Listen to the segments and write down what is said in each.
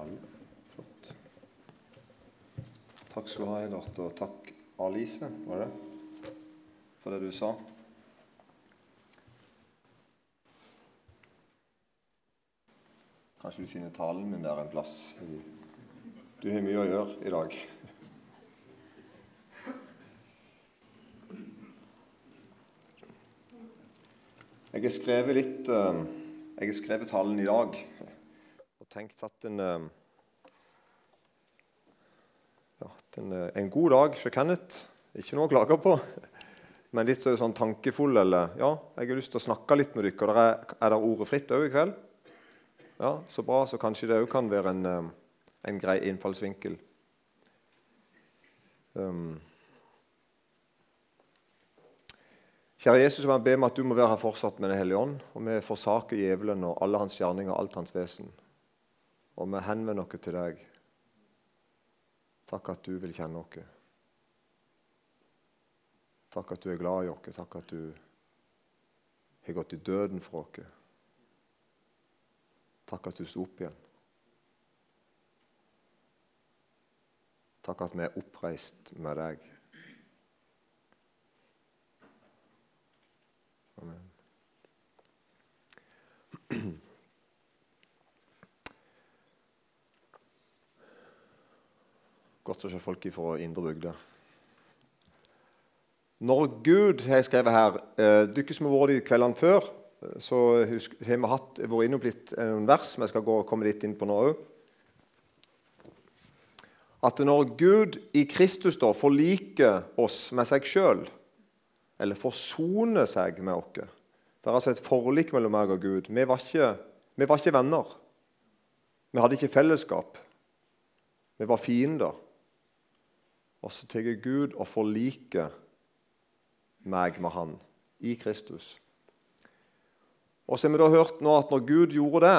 talen. Flott. Takk skal du ha, Eilert, og takk Alice, var det, for det du sa. Kanskje du finner talen min der en plass. Du har mye å gjøre i dag. Jeg har skrevet litt eh, Jeg har skrevet talen i dag tenkt at en eh, ja, en, eh, en god dag for Kenneth. Ikke noe å klage på, men litt sånn tankefull. Eller ja, jeg har lyst til å snakke litt med dere. Er, er det ordet fritt òg i kveld? Ja, Så bra. Så kanskje det òg kan være en, en grei innfallsvinkel. Um, Kjære Jesus, jeg ber om at du må være her fortsatt med Den hellige ånd. Og vi forsaker djevelen og alle hans gjerninger og alt hans vesen. Og vi henvender oss til deg. Takk at du vil kjenne oss. Takk at du er glad i oss. Takk at du har gått i døden for oss. Takk at du sto opp igjen. Takk at vi er oppreist med deg. Amen. Godt å se folk fra indre bygder. Når Gud, har jeg skrevet her eh, Dere som har vært i kveldene før, eh, så har vi hatt, vært innom litt noen vers vi skal gå, komme litt inn på nå òg. At når Gud i Kristus da forliker oss med seg sjøl, eller forsoner seg med oss Det er altså et forlik mellom meg og Gud. Vi var, ikke, vi var ikke venner. Vi hadde ikke fellesskap. Vi var fiender. Og så tar Gud og forliker meg med Han i Kristus. Og så har vi da hørt nå at når Gud gjorde det,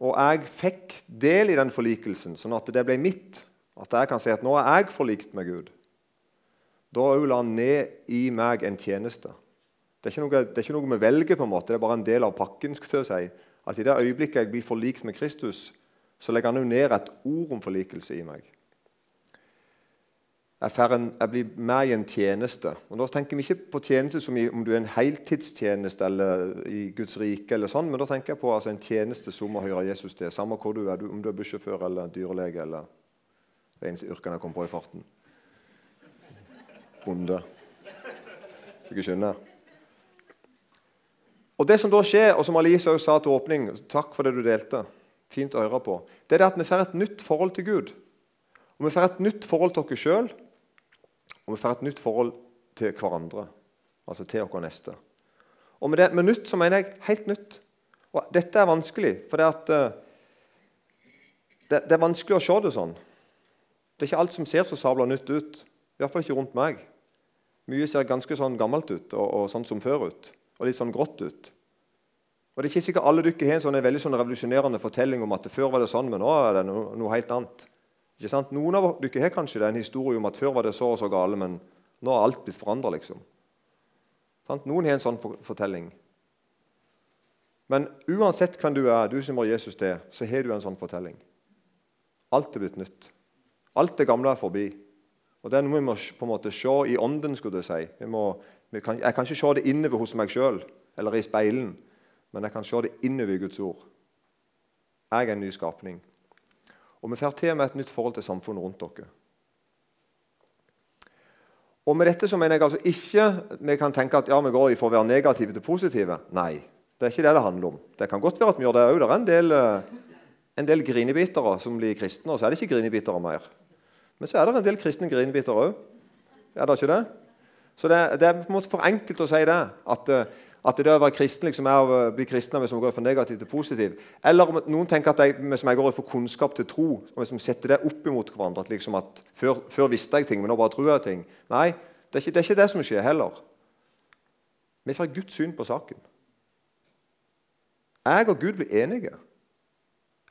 og, jeg fikk del i den forlikelsen, sånn at det ble mitt, at jeg kan si at nå er jeg forlikt med Gud, da òg la han ned i meg en tjeneste. Det er, noe, det er, ikke noe, vi velger, på en måte, det er bare en del av pakken. skal jeg si. At I det øyeblikket jeg blir forlikt med Kristus, så legger han jo ned et ord om forlikelse i meg. Jeg, blir mer i en tjeneste. Og Da tenker vi ikke på tjeneste som i, om du er en heltidstjeneste eller i Guds rike, eller sånn, men da tenker jeg på altså, en tjeneste som å høre Jesus til. Samme hvor du er, om du er bussjåfør eller dyrlege eller det eneste yrket jeg kom på i farten. Bonde. Dere skjønner? Og Det som da skjer, og som Alice også sa til åpning Takk for det du delte. Fint å høre på. Det er det at vi får et nytt forhold til Gud. Og Vi får et nytt forhold til oss sjøl, og vi får et nytt forhold til hverandre. Altså til vår neste. Og med, det, med nytt så mener jeg helt nytt. Og Dette er vanskelig, for det, at, uh, det, det, er vanskelig å se det sånn. Det er ikke alt som ser så sabla nytt ut. I hvert fall ikke rundt meg. Mye ser ganske sånn gammelt ut og, og sånn som før ut. Og litt sånn grått ut. Og det er ikke sikkert alle dere har en sånn, veldig sånn revolusjonerende fortelling om at før var det sånn, men nå er det noe, noe helt annet. Ikke sant? Noen av dere har kanskje en historie om at før var det så og så gale, men nå har alt blitt forandra. Liksom. Noen har en sånn fortelling. Men uansett hvem du er, du som har Jesus til, så har du en sånn fortelling. Alt er blitt nytt. Alt det gamle er forbi. Og Det er noe vi må på en måte se i ånden. skulle du si. Må, kan, jeg kan ikke se det innover hos meg sjøl eller i speilen, men jeg kan se det innover i Guds ord. Jeg er en ny skapning. Og vi får til med et nytt forhold til samfunnet rundt dere. Og med dette så mener jeg altså ikke vi kan tenke at ja, vi går fra å være negative til positive. Nei, det er ikke det det handler om. Det kan godt være at vi gjør det òg. Det er en del, eh, en del grinebitere som blir kristne, og så er det ikke grinebitere mer. Men så er det en del kristne grinebitere òg. Er det ikke det? Så det, det, er på en måte for enkelt å si det. At, eh, at det å være kristen liksom er å bli kristen hvis man går fra negativ til positiv. Eller om noen tenker at jeg, hvis jeg går fra kunnskap til tro, og vi setter det opp imot hverandre at, liksom at før, før, visste jeg ting, men nå bare tror jeg ting. Nei, det er, ikke, det er ikke det som skjer heller. Vi får Guds syn på saken. Jeg og Gud blir enige.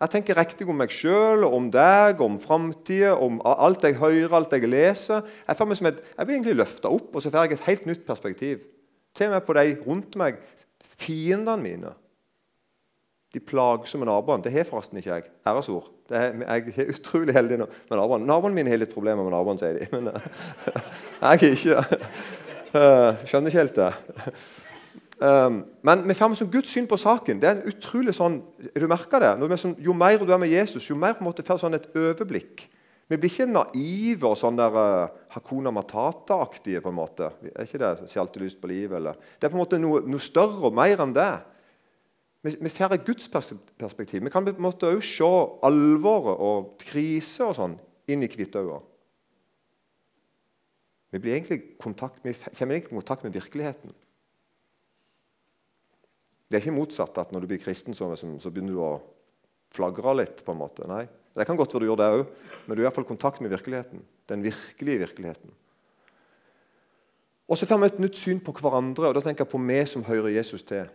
Jeg tenker riktig om meg sjøl, om deg, om framtida, om alt jeg hører, alt jeg leser. Jeg, et, jeg blir egentlig løfta opp, og så får jeg et helt nytt perspektiv. Til og med på de rundt meg, fiendene mine. De plagsomme naboene. Det har forresten ikke jeg. Æresord. Er, jeg er utrolig heldig med naboene. Naboene mine har litt problemer med naboene, sier de. Men jeg er ikke Skjønner ikke helt det. Um, men vi får sånn Guds syn på saken. Det er en utrolig sånn, du merker det? Sånn, jo mer du er med Jesus, jo mer på en måte får sånn et overblikk. Vi blir ikke naive og sånn der uh, Hakuna Matata-aktige. på en måte. Er ikke det Sjalte lyst på livet? Eller? Det er på en måte noe, noe større og mer enn det. Vi, vi får et Guds perspektiv. Vi kan på en måte òg se alvoret og krise og sånn inn i Kvitøya. Vi, blir kontakt, vi kommer egentlig i kontakt med virkeligheten. Det er ikke motsatt at når du blir kristen, så, så begynner du å flagre litt. på en måte. Nei, Det kan godt være du gjør det òg, men du er iallfall i kontakt med virkeligheten. Den virkelige virkeligheten. Og så får vi et nytt syn på hverandre, og da tenker jeg på vi som hører Jesus til.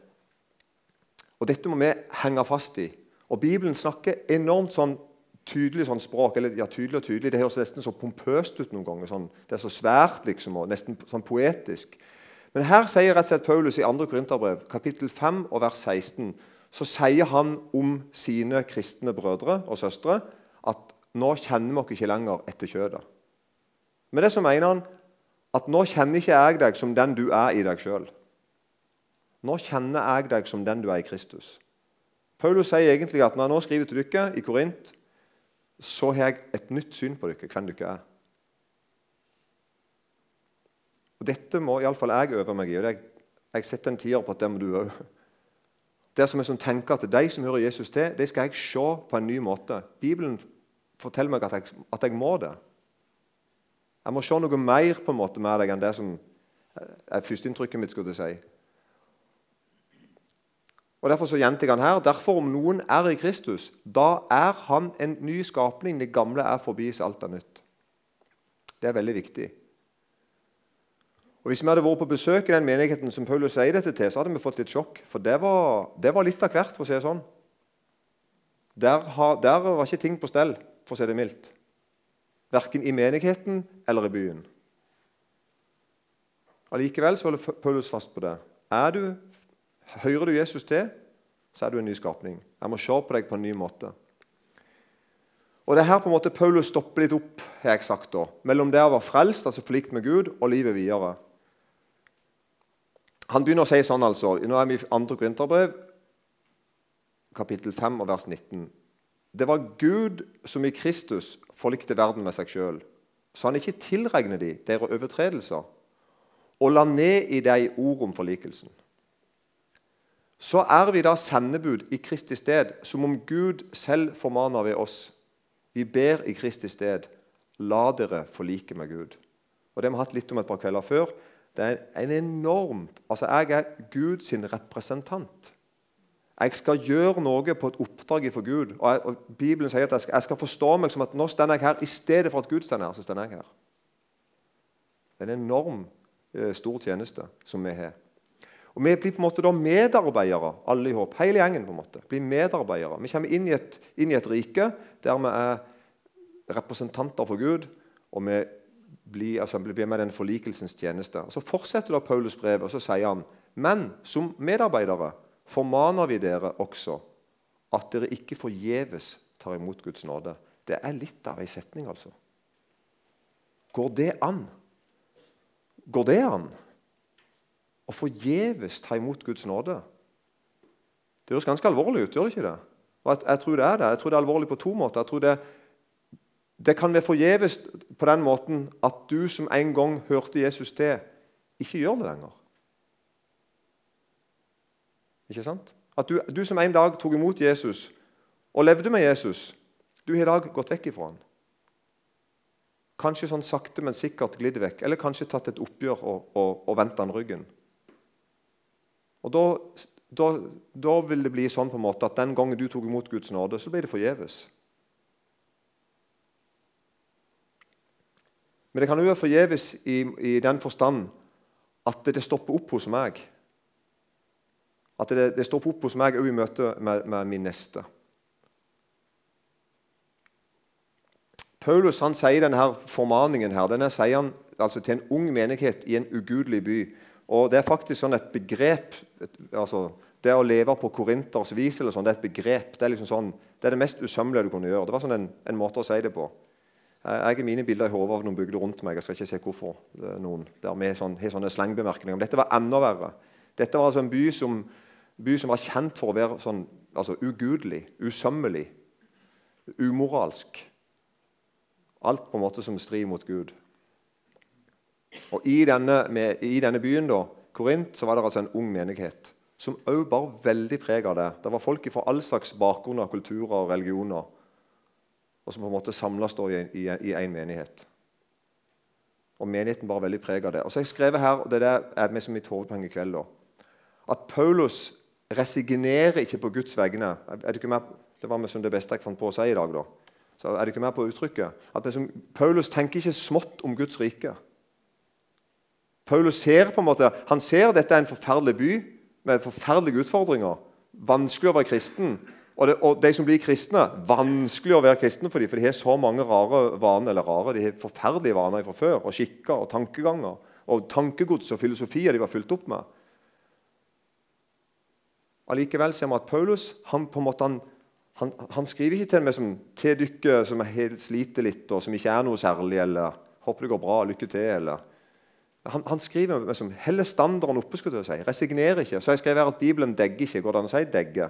Og Dette må vi henge fast i. Og Bibelen snakker enormt sånn tydelig sånn språk. eller ja, tydelig og tydelig, Det høres nesten så pompøst ut noen ganger. Sånn, det er så svært liksom, og nesten sånn poetisk. Men her sier rett og slett Paulus i 2. Korinterbrev, kapittel 5 og vers 16, så sier han om sine kristne brødre og søstre at nå kjenner vi ikke lenger etter kjødet. Med det så mener han at nå kjenner ikke jeg deg som den du er i deg sjøl. Nå kjenner jeg deg som den du er i Kristus. Paulus sier egentlig at når jeg nå skriver til dere i Korint, så har jeg et nytt syn på dere, hvem dere er. Og Dette må iallfall jeg øve meg i. og jeg setter en tier på at det må du òg. Det som jeg som tenker at De som hører Jesus til, det skal jeg se på en ny måte. Bibelen forteller meg at jeg, at jeg må det. Jeg må se noe mer på en måte med deg enn det som er førsteinntrykket mitt. skulle si. Og Derfor så gjentar han her derfor om noen er i Kristus, da er han en ny skapning. Det gamle er forbi, så alt er nytt. Det er veldig viktig. Og Hvis vi hadde vært på besøk i den menigheten som Paulus sier dette til, så hadde vi fått litt sjokk. For det var, det var litt av hvert, for å si det sånn. Der, ha, der, var ikke ting på stell, for å si det mildt. Verken i menigheten eller i byen. Allikevel så holder Paulus fast på det. Du, hører du Jesus til, så er du en ny skapning. Jeg må se på deg på en ny måte. Og Det er her på en måte Paulus stopper litt opp har jeg sagt da, mellom det å være frelst, altså forlikt med Gud, og livet videre. Han begynner å si sånn, altså. Nå er vi i 2. Korinterbrev, kapittel 5, og vers 19. Det var Gud som i Kristus forlikte verden med seg sjøl, så han ikke tilregner de deres overtredelser, og la ned i dem ord om forlikelsen. Så er vi da sendebud i Kristi sted, som om Gud selv formaner ved oss. Vi ber i Kristi sted, la dere forlike med Gud. Og Det har vi hatt litt om et par kvelder før. Det er en enorm Altså, jeg er Guds representant. Jeg skal gjøre noe på et oppdrag for Gud. Og, jeg, og Bibelen sier at jeg skal, jeg skal, forstå meg som at nå står jeg her i stedet for at Gud står her. så står jeg her. Det er en enorm eh, stor tjeneste som vi har. Og Vi blir på en måte da medarbeidere, alle i håp. Hele gjengen. på en måte. Blir medarbeidere. Vi kommer inn i et, inn i et rike der vi er representanter for Gud. og vi bli, altså, bli med den forlikelsens tjeneste. Og Så fortsetter da Paulus brev, og så sier han men som medarbeidere formaner vi dere også at dere ikke forgjeves tar imot Guds nåde. Det er litt av ei setning, altså. Går det an? Går det an å forgjeves ta imot Guds nåde? Det høres ganske alvorlig ut, gjør det ikke det? Og jeg, jeg, tror det er det. Jeg tror det er alvorlig på to måter. Jeg tror det er det kan være forgjeves på den måten at du som en gang hørte Jesus til, ikke gjør det lenger. Ikke sant? At du, du som en dag tok imot Jesus og levde med Jesus, du har i dag gått vekk ifra han. Kanskje sånn sakte, men sikkert glidd vekk. Eller kanskje tatt et oppgjør og, og, og vendt han ryggen. Og da, da, da, vil det bli sånn på en måte at den gangen du tok imot Guds nåde, så ble det forgjeves. Men det kan jo være forgjeves i, i, den forstand at det stopper opp hos meg. At det, det stopper opp hos meg òg i møte med, med, min neste. Paulus han sier denne formaningen her, denne sier han altså til en ung menighet i en ugudelig by. Og Det er faktisk sånn et begrep et, altså, det å leve på korinters vis eller sånn, det er et begrep. Det er liksom sånn, det er det mest usømmelige du kunne gjøre. Det var sånn en, en måte å si det på. Jeg har mine bilder i hodet av noen bygder rundt meg. Jeg skal ikke se hvorfor. noen der med sånn, sånne slengbemerkninger. Men dette var enda verre. Dette var altså en by som, by som var kjent for å være sånn, altså ugudelig, usømmelig, umoralsk. Alt på en måte som strir mot Gud. Og I denne, med, i denne byen, da, Korint, så var det altså en ung menighet som òg bar veldig preg av det. Det var folk fra all slags bakgrunner, kulturer og religioner og som på en måte samles i én menighet. Og Menigheten bare veldig preg av det. Og så har jeg skrevet her, og det er med som mitt hovedpoeng i kveld, da, at Paulus resignerer ikke på Guds vegne. Er det, med, det var liksom det beste jeg fant på å si i dag. da. Så er det ikke mer på uttrykket. At liksom, Paulus tenker ikke smått om Guds rike. Paulus ser på en måte, han ser dette er en forferdelig by med forferdelige utfordringer. Vanskelig å være kristen. Og, det, og, de som blir kristne, vanskelig å være kristne for dem, for de har så mange rare vaner, eller rare, de har forferdelige vaner fra før, og skikker og tankeganger. Og tankegods og filosofier de var fylt opp med. Allikevel ser vi at Paulus han, på en måte, han, han, han skriver ikke til meg som til dere som sliter litt, og som ikke er noe særlig, eller 'håper det går bra, lykke til', eller han, han skriver med som heller standarden oppe. skulle jeg si, Resignerer ikke. Så jeg skrev her at Bibelen degger ikke. Går det an å si degge?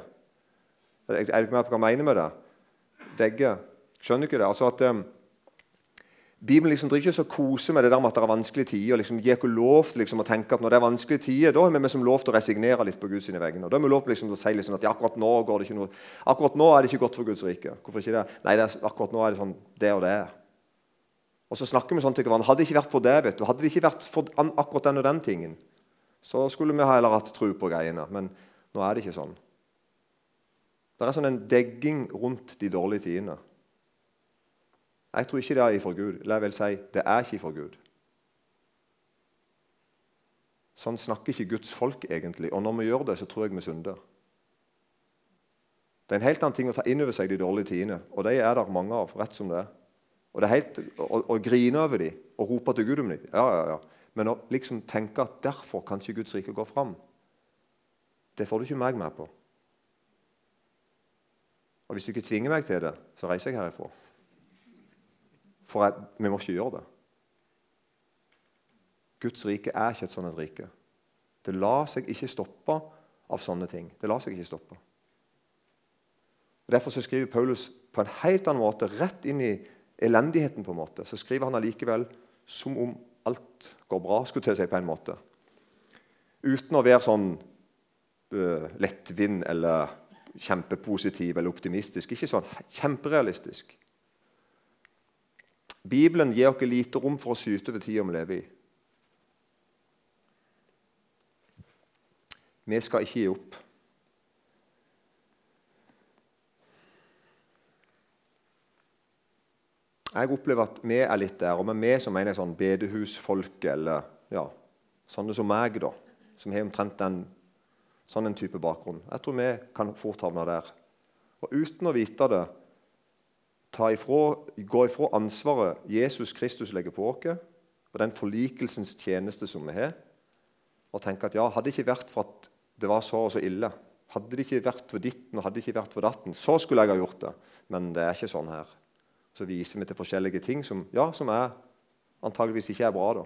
Er du ikke med på hva jeg mener med det? Degge. Skjønner ikke det? Altså at um, Bibelen liksom driver ikke så kose med det der med at det er vanskelige tider. og liksom gir ikke lov til liksom, å tenke at når det er vanskelige tider, da har vi liksom lov til å resignere litt på Guds vegne. Da har vi lov til liksom, å si liksom, at akkurat nå går det ikke noe, akkurat nå er det ikke godt for Guds rike. Hvorfor ikke det? Nei, det er, akkurat nå er det sånn det og det. Og så snakker vi sånn til hverandre. Hadde det ikke vært for det, vet du, hadde det ikke vært for akkurat den og den tingen, så skulle vi heller hatt tro på greiene. Men nå er det ikke sånn. Det er sånn en degging rundt de dårlige tidene. Jeg tror ikke det er ifra Gud. Jeg vel si det er ikke ifra Gud. Sånn snakker ikke Guds folk egentlig. Og når vi gjør det, så tror jeg vi synder. Det er en helt annen ting å ta inn over seg de dårlige tidene. Og de er der mange av, rett som det er. Og det er helt, å, å grine over dem og rope til Gud om dem. Ja, ja, ja. Men å liksom tenke at derfor kan ikke Guds rike gå fram, det får du ikke meg med på. Og hvis du ikke tvinger meg til det, så reiser jeg herifra. For jeg, vi må ikke gjøre det. Guds rike er ikke et sånt rike. Det lar seg ikke stoppe av sånne ting. Det lar seg ikke stoppe. Og Derfor så skriver Paulus på en helt annen måte, rett inn i elendigheten. på en måte. Så skriver han allikevel som om alt går bra, skulle til si på en måte. Uten å være sånn uh, lettvint eller kjempepositiv eller optimistisk. Ikke sånn kjemperealistisk. Bibelen gir oss lite rom for å syte over tida vi lever i. Vi skal ikke gi opp. Jeg opplever at vi er litt der, og med vi som mener sånn bedehusfolk eller ja, sånne som meg, da, som har omtrent den sånn en type bakgrunn. Jeg tror vi kan fort havne der. Og uten å vite det ifra, gå ifra ansvaret Jesus Kristus legger på oss, og den forlikelsens tjeneste som vi har, og tenke at ja, hadde det ikke vært for at det var så og så ille, hadde det ikke vært for ditten og hadde det ikke vært for datten, så skulle jeg ha gjort det. Men det er ikke sånn her. Så viser vi til forskjellige ting som, ja, som er, antageligvis ikke er bra. da.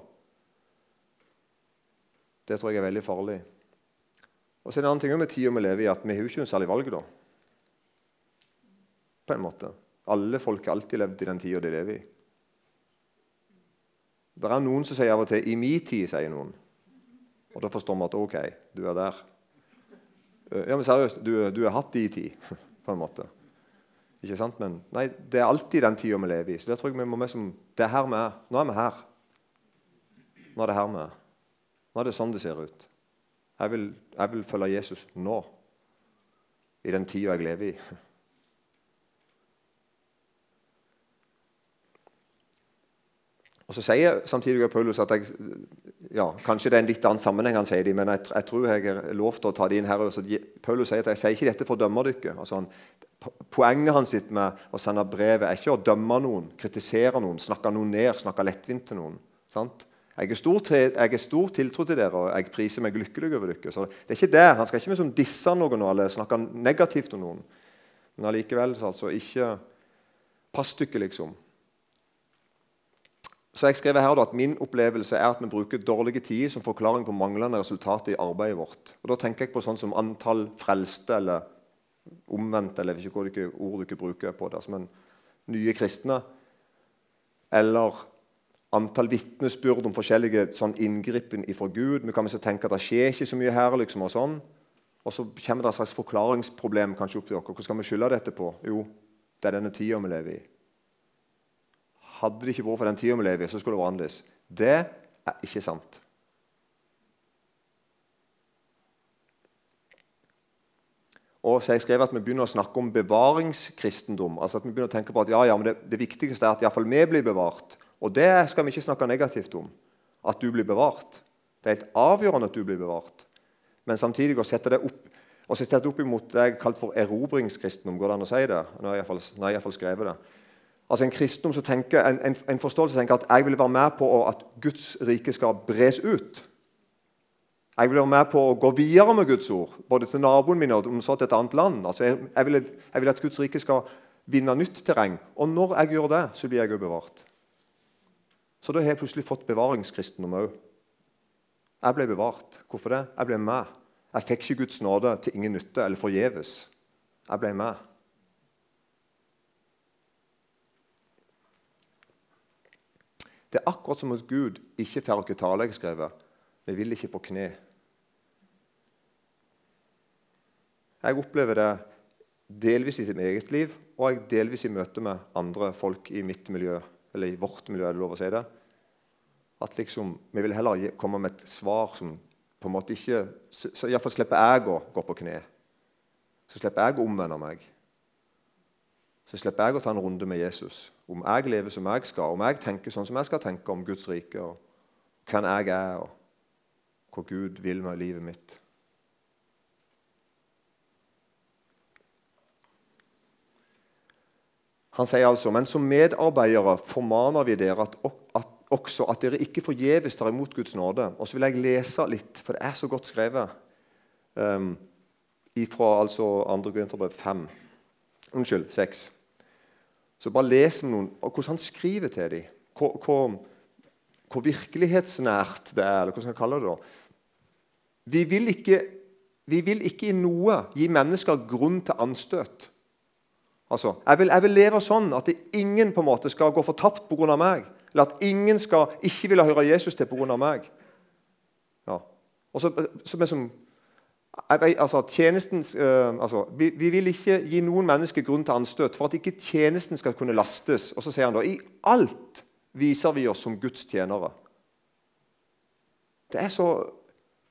Det tror jeg er veldig farlig. Og så er det en annen ting med tida vi lever i, at vi har jo ikke noe særlig valg. da. På en måte. Alle folk har alltid levd i den tida de lever i. Det er noen som sier av og til 'i min tid', sier noen. Og da forstår vi at OK, du er der. Eh, ja, men seriøst, du, du har hatt din tid, på en måte. Ikke sant? Men nei, det er alltid den tida vi lever i. Så det tror jeg vi må med som Det er her vi er. Nå er vi her. Nå er det her vi er. Nå er det sånn det ser ut. Jeg vil, jeg vil følge Jesus nå, i den tida jeg lever i. Og Så sier samtidig Paulus at jeg, ja, kanskje det er en litt annen sammenheng, han sier det, men jeg, jeg, tror jeg er lov til å ta det inn her. Så Paulus sier at jeg sier ikke dette for å dømme dere. Altså poenget hans med å sende brevet er ikke å dømme noen, kritisere noen, snakke noen ned, snakke lettvint til noen. Sant? Jeg er, stor, stor tiltro til dere, og jeg priser meg lykkelig over dere. Så det er ikke det. Han skal ikke liksom disse noen eller snakke negativt om noen. Men allikevel altså ikke passstykke, liksom. Så jeg skrev her da, at Min opplevelse er at vi bruker dårlige tider som forklaring på manglende resultater i arbeidet vårt. Og Da tenker jeg på sånn som antall frelste, eller omvendt, eller jeg vet ikke hva ord dere bruker på det, men nye kristne. Eller antall vitnesbyrd om forskjellige sånn inngripen ifra Gud. Vi kan liksom tenke at det skjer ikke så mye her. liksom Og sånn. Og så kommer det et slags forklaringsproblem kanskje opp til dere. Hva skal vi skylde dette på? Jo, det er denne tida vi lever i. Hadde det ikke vært for den tida vi lever i, så skulle det vært annerledes. Det er ikke sant. Og så jeg skrev at Vi begynner å snakke om bevaringskristendom. altså at vi begynner å tenke på at ja, ja, men det, det viktigste er at iallfall vi blir bevart. Og det skal vi ikke snakke negativt om. At du blir bevart. Det er helt avgjørende at du blir bevart. Men samtidig å sette det opp og så sette opp imot det jeg kalte for erobringskristendom. Går det an å si det? Nå har jeg iallfall skrevet det. Altså En kristendom som tenker, en, en, forståelse som tenker at jeg vil være med på at Guds rike skal bres ut. Jeg vil være med på å gå videre med Guds ord, både til naboen min og så til et annet land. Altså jeg, jeg, vil, jeg, vil, at Guds rike skal vinne nytt terreng. Og når jeg gjør det, så blir jeg bevart. Så da har jeg plutselig fått bevaringskristendom òg. Jeg ble bevart. Hvorfor det? Jeg ble med. Jeg fikk ikke Guds nåde til ingen nytte eller forgjeves. Jeg ble med. Det er akkurat som at Gud ikke får oss tale. jeg skrevet. Vi vil ikke på kne. Jeg opplever det delvis i mitt eget liv og jeg delvis i møte med andre folk i mitt miljø, eller i vårt miljø. er det lov å si det? At liksom, Vi vil heller komme med et svar som på en måte ikke så, så Iallfall slipper jeg å gå på kne. Så slipper jeg å omvende meg. Så slipper jeg å ta en runde med Jesus. Om jeg lever som jeg skal, om jeg tenker sånn som jeg skal tenke om Guds rike, og hvem jeg er, og hva Gud vil med livet mitt. Han sier altså, men som medarbeidere formaner vi dere at, at, også at dere ikke forgjeves tar imot Guds nåde. Og så vil jeg lese litt, for det er så godt skrevet, um, ifra altså 2. Korinterbrev 5. Unnskyld, 6. Så bare les med noen, og hvordan han skriver til dem. Hvor, hvor, hvor, virkelighetsnært det er, eller hva skal jeg kalle det. da. Vi vil, ikke, vi vil ikke i noe gi mennesker grunn til anstøt. Altså, jeg vil, jeg vil, leve sånn at ingen på en måte skal gå fortapt pga. meg. Eller at ingen skal ikke ville høre Jesus til pga. meg. Ja. Og så, så som, jeg, altså, uh, altså, vi, vi, vil ikke gi noen mennesker grunn til anstøt for at ikke tjenesten skal kunne lastes. Og så sier han da i alt viser vi oss som Guds tjenere. Det er så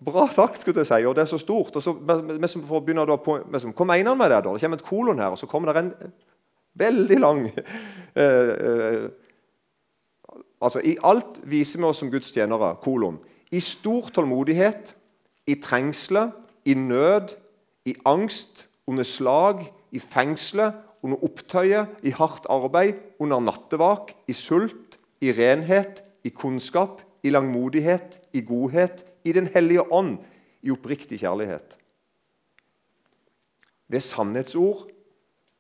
bra sagt, skulle jeg si, og det er så stort. og så, for får begynne da på, Hva mener han med det? da? Det kommer et kolon her, og så kommer det en veldig lang uh, uh, Altså, I alt viser vi oss som Guds tjenere. kolon. I stor tålmodighet, i trengsler, i nød, i angst, under slag, i fengselet, under opptøye, i hardt arbeid, under nattevak, i sult, i renhet, i kunnskap, i langmodighet, i godhet, i Den hellige ånd, i oppriktig kjærlighet. Ved sannhetsord,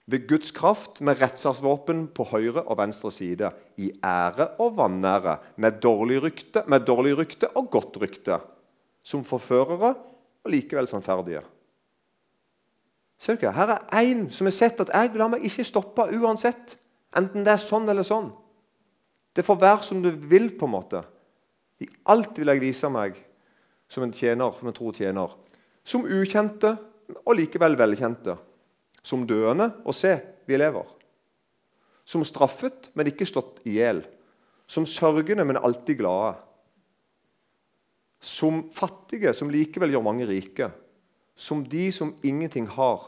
ved Guds kraft, med rettferdsvåpen på høyre og venstre side, i ære og vanære, med dårlig rykte, med dårlig rykte og godt rykte, som forførere og likevel sannferdige. Ser dere? Her er én som har sett at jeg lar meg ikke stoppe uansett. Enten det er sånn eller sånn. Det får være som du vil. på en måte. I alt vil jeg vise meg som en tjener, som en tro tjener. Som ukjente og likevel velkjente. Som døende og se, vi lever. Som straffet, men ikke slått i hjel. Som sørgende, men alltid glade som fattige, som likevel gjør mange rike. Som de som ingenting har,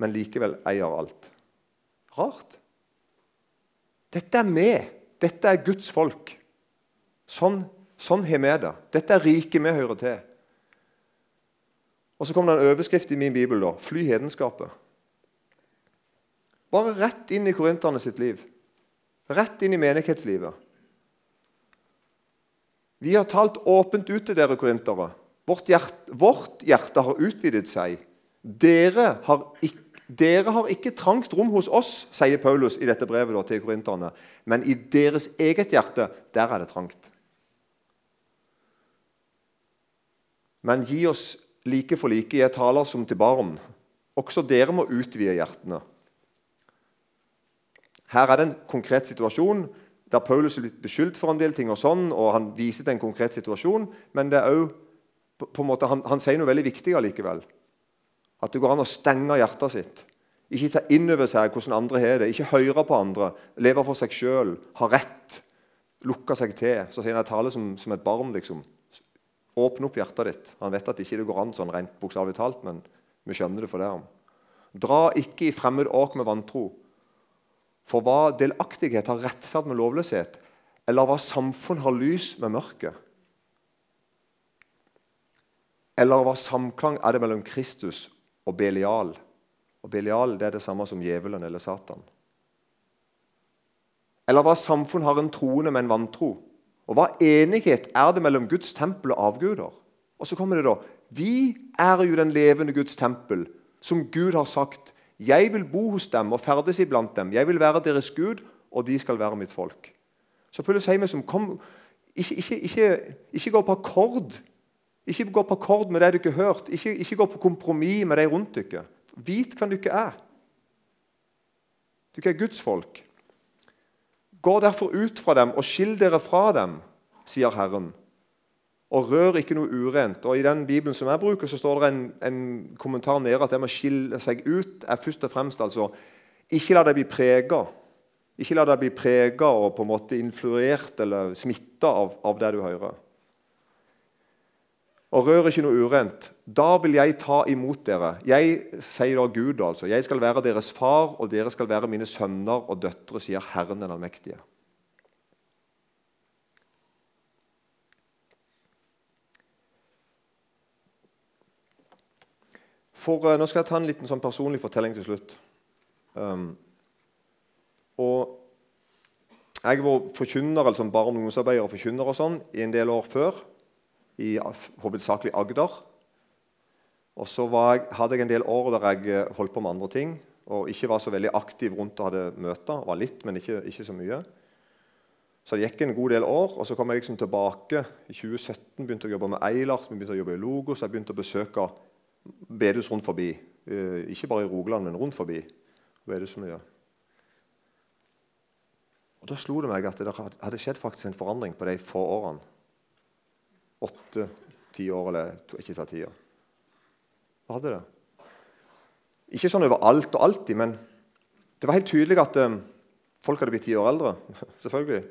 men likevel eier alt. Rart. Dette er vi. Dette er Guds folk. Sånn, sånn har vi det. Dette er riket vi hører til. Og Så kommer det en overskrift i min bibel. da, 'Fly hedenskapet'. Bare rett inn i korinterne sitt liv. Rett inn i menighetslivet. Vi har talt åpent ut til dere korintere. Vårt hjerte, vårt hjerte har utvidet seg. Dere har, ikke, dere har ikke trangt rom hos oss, sier Paulus i dette brevet da, til korinterne. Men i deres eget hjerte, der er det trangt. Men gi oss like for like. Jeg taler som til barn. Også dere må utvide hjertene. Her er det en konkret situasjon der Paulus er blitt beskyldt for en del ting, og sånn, og han viser til en konkret situasjon, men det er også, på en måte, han, han sier noe veldig viktig allikevel. At det går an å stenge hjertet sitt. Ikke ta inn over seg hvordan andre har det. Ikke høre på andre. Leve for seg sjøl. Ha rett. Lukke seg til. Så sier han jeg taler som, som et barn. liksom. Åpne opp hjertet ditt. Han vet at det ikke går an sånn rent bokstavelig talt, men vi skjønner det for det. Dra ikke i fremmed åk med vantro. For hva delaktighet har rettferd med lovløshet, eller hva samfunn har lys med mørket? Eller hva samklang er det mellom Kristus og Belial? Og Belial det er det samme som djevelen eller Satan. Eller hva samfunn har en troende med en vantro? Og hva enighet er det mellom Guds tempel og avguder? Og så kommer det da Vi er jo den levende Guds tempel, som Gud har sagt 'Jeg vil bo hos dem og ferdes iblant dem.' 'Jeg vil være deres Gud, og de skal være mitt folk.' Så Paulus sier som kom, ikke, ikke, ikke, ikke, gå på akkord. Ikke gå på akkord med det du ikke har hørt. Ikke, ikke gå på kompromiss med de rundt dere. Vit hvem dere er. Dere er Guds folk. Gå derfor ut fra dem og skill dere fra dem, sier Herren og rør ikke noe urent. Og I den Bibelen som jeg bruker, så står det en, en kommentar nede at det med å skille seg ut er først og fremst altså ikke la deg bli prega. Ikke la deg bli prega og på en måte influert eller smitta av, av, det du hører. Og rør ikke noe urent. Da vil jeg ta imot dere. Jeg sier da Gud, altså. Jeg skal være deres far, og dere skal være mine sønner og døtre, sier Herren den allmektige. For uh, Nå skal jeg ta en liten sånn personlig fortelling til slutt. Um, og Jeg var forkynner, altså og ungdomsarbeider og forkynner og sånn, i en del år før. I hovedsakelig Agder. Og så jeg, hadde jeg en del år der jeg eh, holdt på med andre ting. Og ikke var så veldig aktiv rundt og hadde møter. Var litt, men ikke, ikke så mye. Så det gikk en god del år, og så kom jeg liksom tilbake. I 2017 begynte å jobbe med Eilert, vi begynte å jobbe i Logos. Jeg begynte å besøke bedehus rundt forbi. Eh, ikke bare i Rogaland, men rundt forbi. Mye. Og Da slo det meg at det hadde skjedd faktisk en forandring på de få årene. Åtte-ti år, eller ikke ta tida. Hva hadde det. Ikke sånn overalt og alltid, men det var helt tydelig at um, folk hadde blitt ti år eldre. selvfølgelig.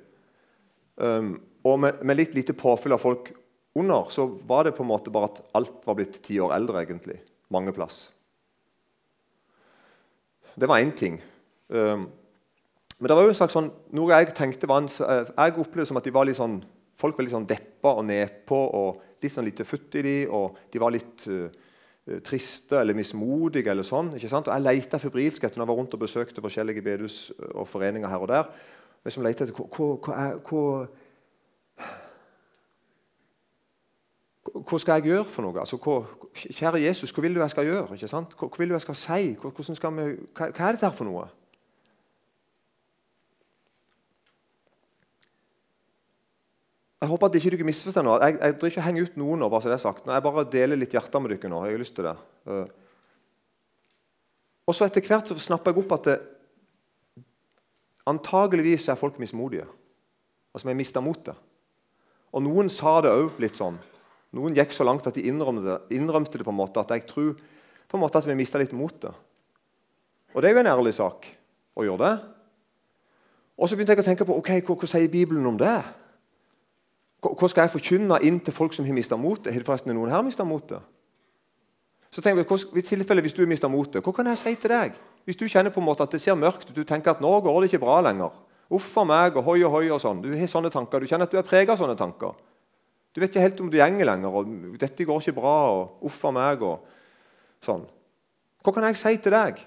Um, og med, med, litt lite påfyll av folk under så var det på en måte bare at alt var blitt ti år eldre, egentlig. Mange plass. Det var én ting. Um, men det var jo en slags sånn, noe jeg tenkte var en, jeg opplevde som at de var litt sånn, folk var litt sånn deppa og nedpå og litt sånn lite futt i de, og de var litt uh, triste eller mismodige. eller sånn, ikke sant? Og Jeg leita febrilsk etter når jeg var rundt og besøkte forskjellige bedehus og foreninger her og der. Men som etter hva, hva, hva, skal jeg gjøre for noe? Altså, hva, kjære Jesus, hva vil du jeg skal gjøre? ikke Hva, hva, vil du jeg skal si? Hva, skal vi, hva, hva er dette for noe? Jeg håper at ikke dere misforstår noe. Jeg, jeg ikke henge ut noen nå. bare så det er sagt. Nå, jeg bare deler litt hjertet med dere nå. Jeg har lyst til det. Uh. Og så etter hvert så snapper jeg opp at det, antageligvis er folk mismodige. Altså vi har mista motet. Og noen sa det òg litt sånn. Noen gikk så langt at de innrømte innrømte det på en måte at jeg tror på en måte at vi mista litt motet. Og det er jo en ærlig sak å gjøre det. Og så begynte jeg å tenke på ok, hva, hva sier Bibelen om det. Hva, skal jeg forkynne inn til folk som har mista motet? Har forresten noen her mista motet? Så tenker vi, i Hvis du har mista motet, hva kan jeg si til deg? Hvis du kjenner på en måte at det ser mørkt ut, du tenker at nå går det ikke bra lenger. Uff a meg og hoi og hoi og sånn. Du har sånne tanker, du kjenner at du er prega av sånne tanker. Du vet ikke helt om du gjenger lenger. og 'Dette går ikke bra.' og 'Uff a meg.' og sånn. Hva kan jeg si til deg?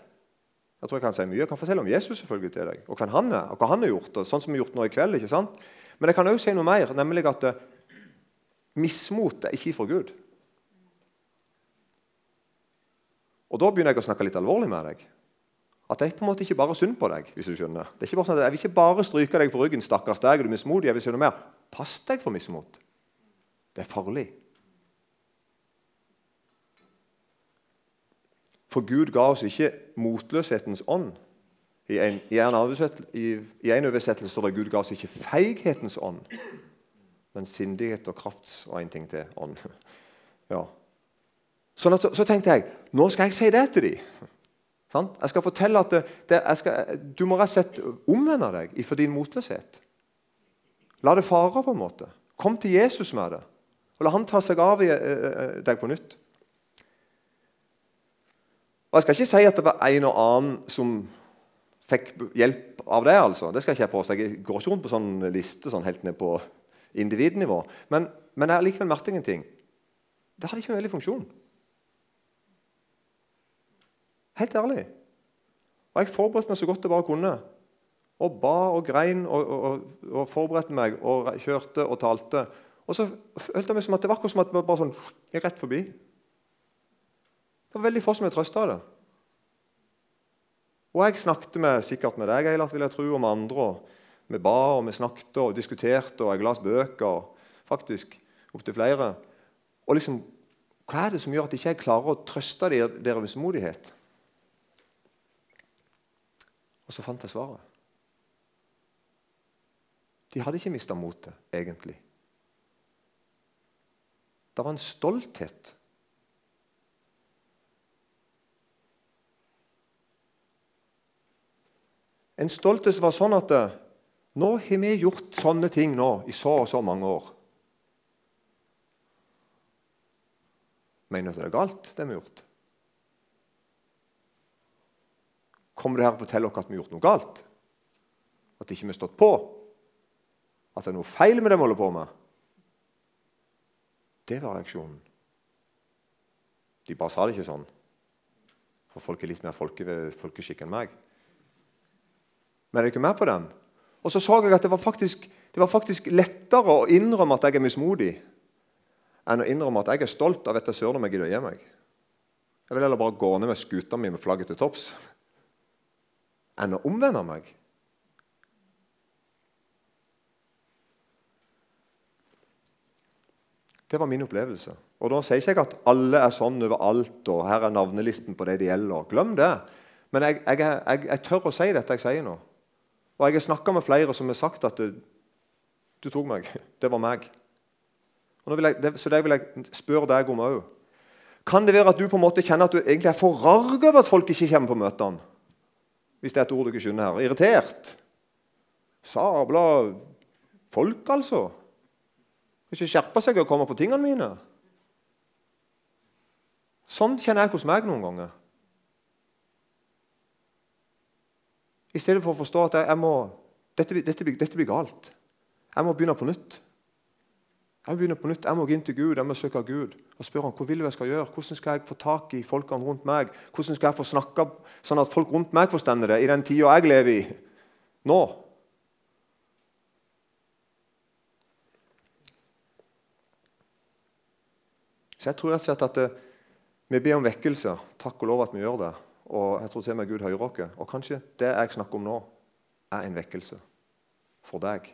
Jeg tror jeg kan si mye. Jeg kan fortelle om Jesus selvfølgelig til deg, og hvem han er, og hva han har gjort. og sånn som vi har gjort nå i kveld, ikke sant? Men jeg kan òg si noe mer, nemlig at eh, mismot er ikke fra Gud. Og Da begynner jeg å snakke litt alvorlig med deg. At jeg på en måte ikke bare synd på deg. hvis du skjønner. Det er ikke bare sånn at Jeg vil ikke bare stryke deg på ryggen. stakkars deg, er du mismodig. Jeg vil si noe mer. Pass deg for mismot. Det er farlig. For Gud ga oss ikke motløshetens ånd. I en, i en, oversettelse står det Gud ga oss ikke feighetens ånd, men sindighet og krafts og en ting til ånd. Ja. Sånn at, så, så, tenkte jeg nå skal jeg si det til dem. Jeg skal fortelle at det, det, skal, du må rett og slett omvende deg for din motløshet. La det fare, på en måte. Kom til Jesus med det. Og la han ta seg av eh, eh, deg på nytt. Og Jeg skal ikke si at det var en og annen som fikk hjelp av det. altså. Det skal Jeg ikke påstå. Jeg går ikke rundt på sånn liste sånn helt ned på individnivå. Men, men jeg har likevel merket en ting. Det hadde ikke en veldig funksjon. Helt ærlig. Og Jeg forberedte meg så godt jeg bare kunne. Og ba og grein og, og, og forberedte meg og kjørte og talte. Og så følte jeg meg som at det var akkurat som at vi bare sånn, rett forbi. Det var veldig få som jeg trøsta av det. Og jeg snakket med, sikkert med deg, Eilert, vil jeg tro, med andre. Og vi ba og vi snakket og diskuterte, og jeg las bøker. faktisk, Opptil flere. Og liksom, Hva er det som gjør at jeg ikke klarer å trøste deres modighet? Og så fant jeg svaret. De hadde ikke mista motet, egentlig. Det var en stolthet. En stolthet som var sånn at eh, nå har vi gjort sånne ting nå i så og så mange år. Mener du at det er galt, det vi har gjort? Kommer du her og forteller oss at vi har gjort noe galt? At ikke vi har stått på? At det er noe feil med det vi holder på med? Det var reaksjonen. De bare sa det ikke sånn. For folk er litt mer folke, folkeskikk enn meg. Men er du ikke med på den? Og så så jeg at det var, faktisk, det var faktisk lettere å innrømme at jeg er mismodig, enn å innrømme at jeg er stolt av dette søren om jeg gidder å gi meg. Jeg vil heller bare gå ned med skuta mi med flagget til topps enn å omvende meg. Det var min opplevelse. Og Da sier ikke jeg at alle er sånn overalt, og her er navnelisten på det det gjelder. Glem det. Men jeg, jeg, jeg, jeg tør å si dette jeg sier nå. Og jeg har snakka med flere som har sagt at du, du tok meg. Det var meg. Det, så det vil jeg spørre deg om òg. Kan det være at du på en måte kjenner at du egentlig er forarga over at folk ikke kommer på møtene? Hvis det er et ord du ikke skjønner her. Irritert. Sabla folk, altså. Ikke skjerpe seg og komme på tingene mine. Sånn kjenner jeg hos meg noen ganger. I stedet for å forstå at jeg, må, dette, dette, dette, blir galt. Jeg må begynne på nytt. Jeg må begynne på nytt, jeg må gå inn til Gud, jeg må søke Gud og spørre ham hva vil jeg skal gjøre. Hvordan skal jeg få tak i folkene rundt meg? Hvordan skal jeg få snakke sånn at folk rundt meg forstår det i den tida jeg lever i nå? Så jeg tror rett og slett at eh, vi ber om vekkelse. Takk og lov at vi gjør det. Og jeg tror til og med Gud hører oss. Og kanskje det jeg snakker om nå, er en vekkelse for deg.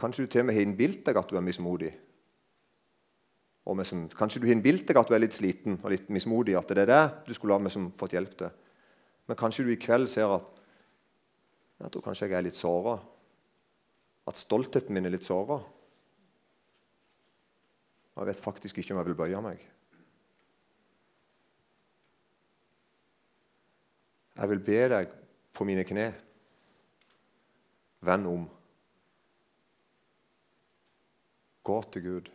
Kanskje du til og med har innbilt deg at du er mismodig. Som, kanskje du har innbilt deg at du er litt sliten og litt mismodig. At det er det du skulle ha med som fått hjelp til. Men kanskje du i kveld ser at jeg tror kanskje jeg er litt såra. At stoltheten min er litt såra. Jeg vet faktisk ikke om jeg vil bøye meg. Jeg vil be deg på mine kne. Venn om. Gå til Gud.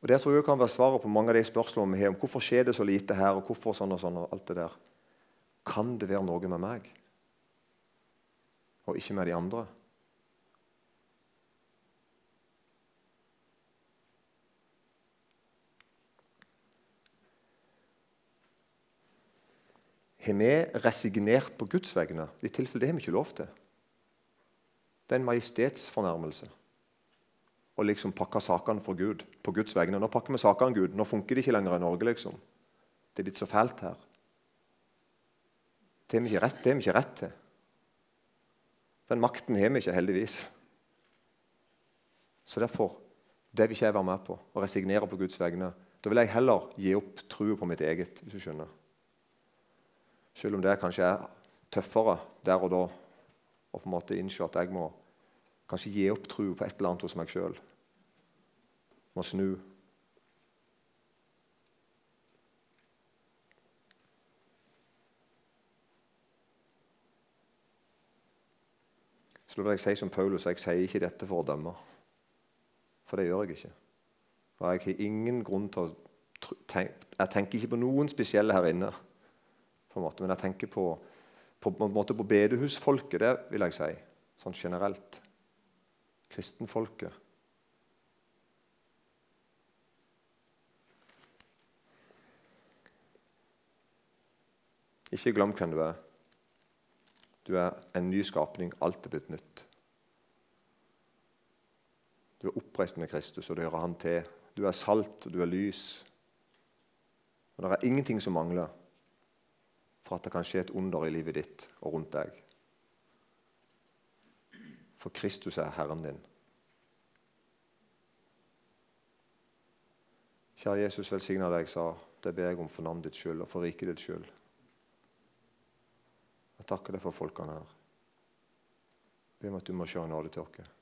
Og Det tror jeg kan være svaret på mange av de spørsmålene vi har om hvorfor skjer det så lite her, og hvorfor sånn og sånn. og alt det der. Kan det være noe med meg, og ikke med de andre? Har vi resignert på Guds vegne? I tilfelle det har vi ikke lov til. Det er en majestetsfornærmelse å liksom pakke sakene for Gud på Guds vegne. Nå pakker vi sakene Gud. Nå funker det ikke lenger i Norge. liksom. Det er blitt så fælt her. Det har vi ikke rett, det har vi ikke rett til. Den makten har vi ikke, heldigvis. Så derfor det vil ikke jeg være med på. Å resignere på Guds vegne. Da vil jeg heller gi opp trua på mitt eget. hvis du skjønner. Selv om det kanskje er tøffere der og da å på en måte innse at jeg må kanskje gi opp trua på et eller annet hos meg sjøl. Må snu. Så jeg si som Paulus, jeg sier ikke dette for å dømme. For det gjør jeg ikke. Og jeg har ingen grunn til å tenke, Jeg tenker ikke på noen spesielle her inne, på en måte, men jeg tenker på, på, på, på, bedehusfolket, det vil jeg si, sånn generelt. Kristenfolket. Ikke glem hvem du er. Du er en ny skapning. Alt er blitt nytt. Du er oppreist med Kristus, og det hører han til. Du er salt, og du er lys. Og Det er ingenting som mangler for at det kan skje et under i livet ditt og rundt deg. For Kristus er Herren din. Kjære Jesus, velsigna deg, sa det ber jeg om for navnet ditt skyld og for riket ditt skyld. Jeg takker deg for folkene her. Be om at du må se nåde til oss.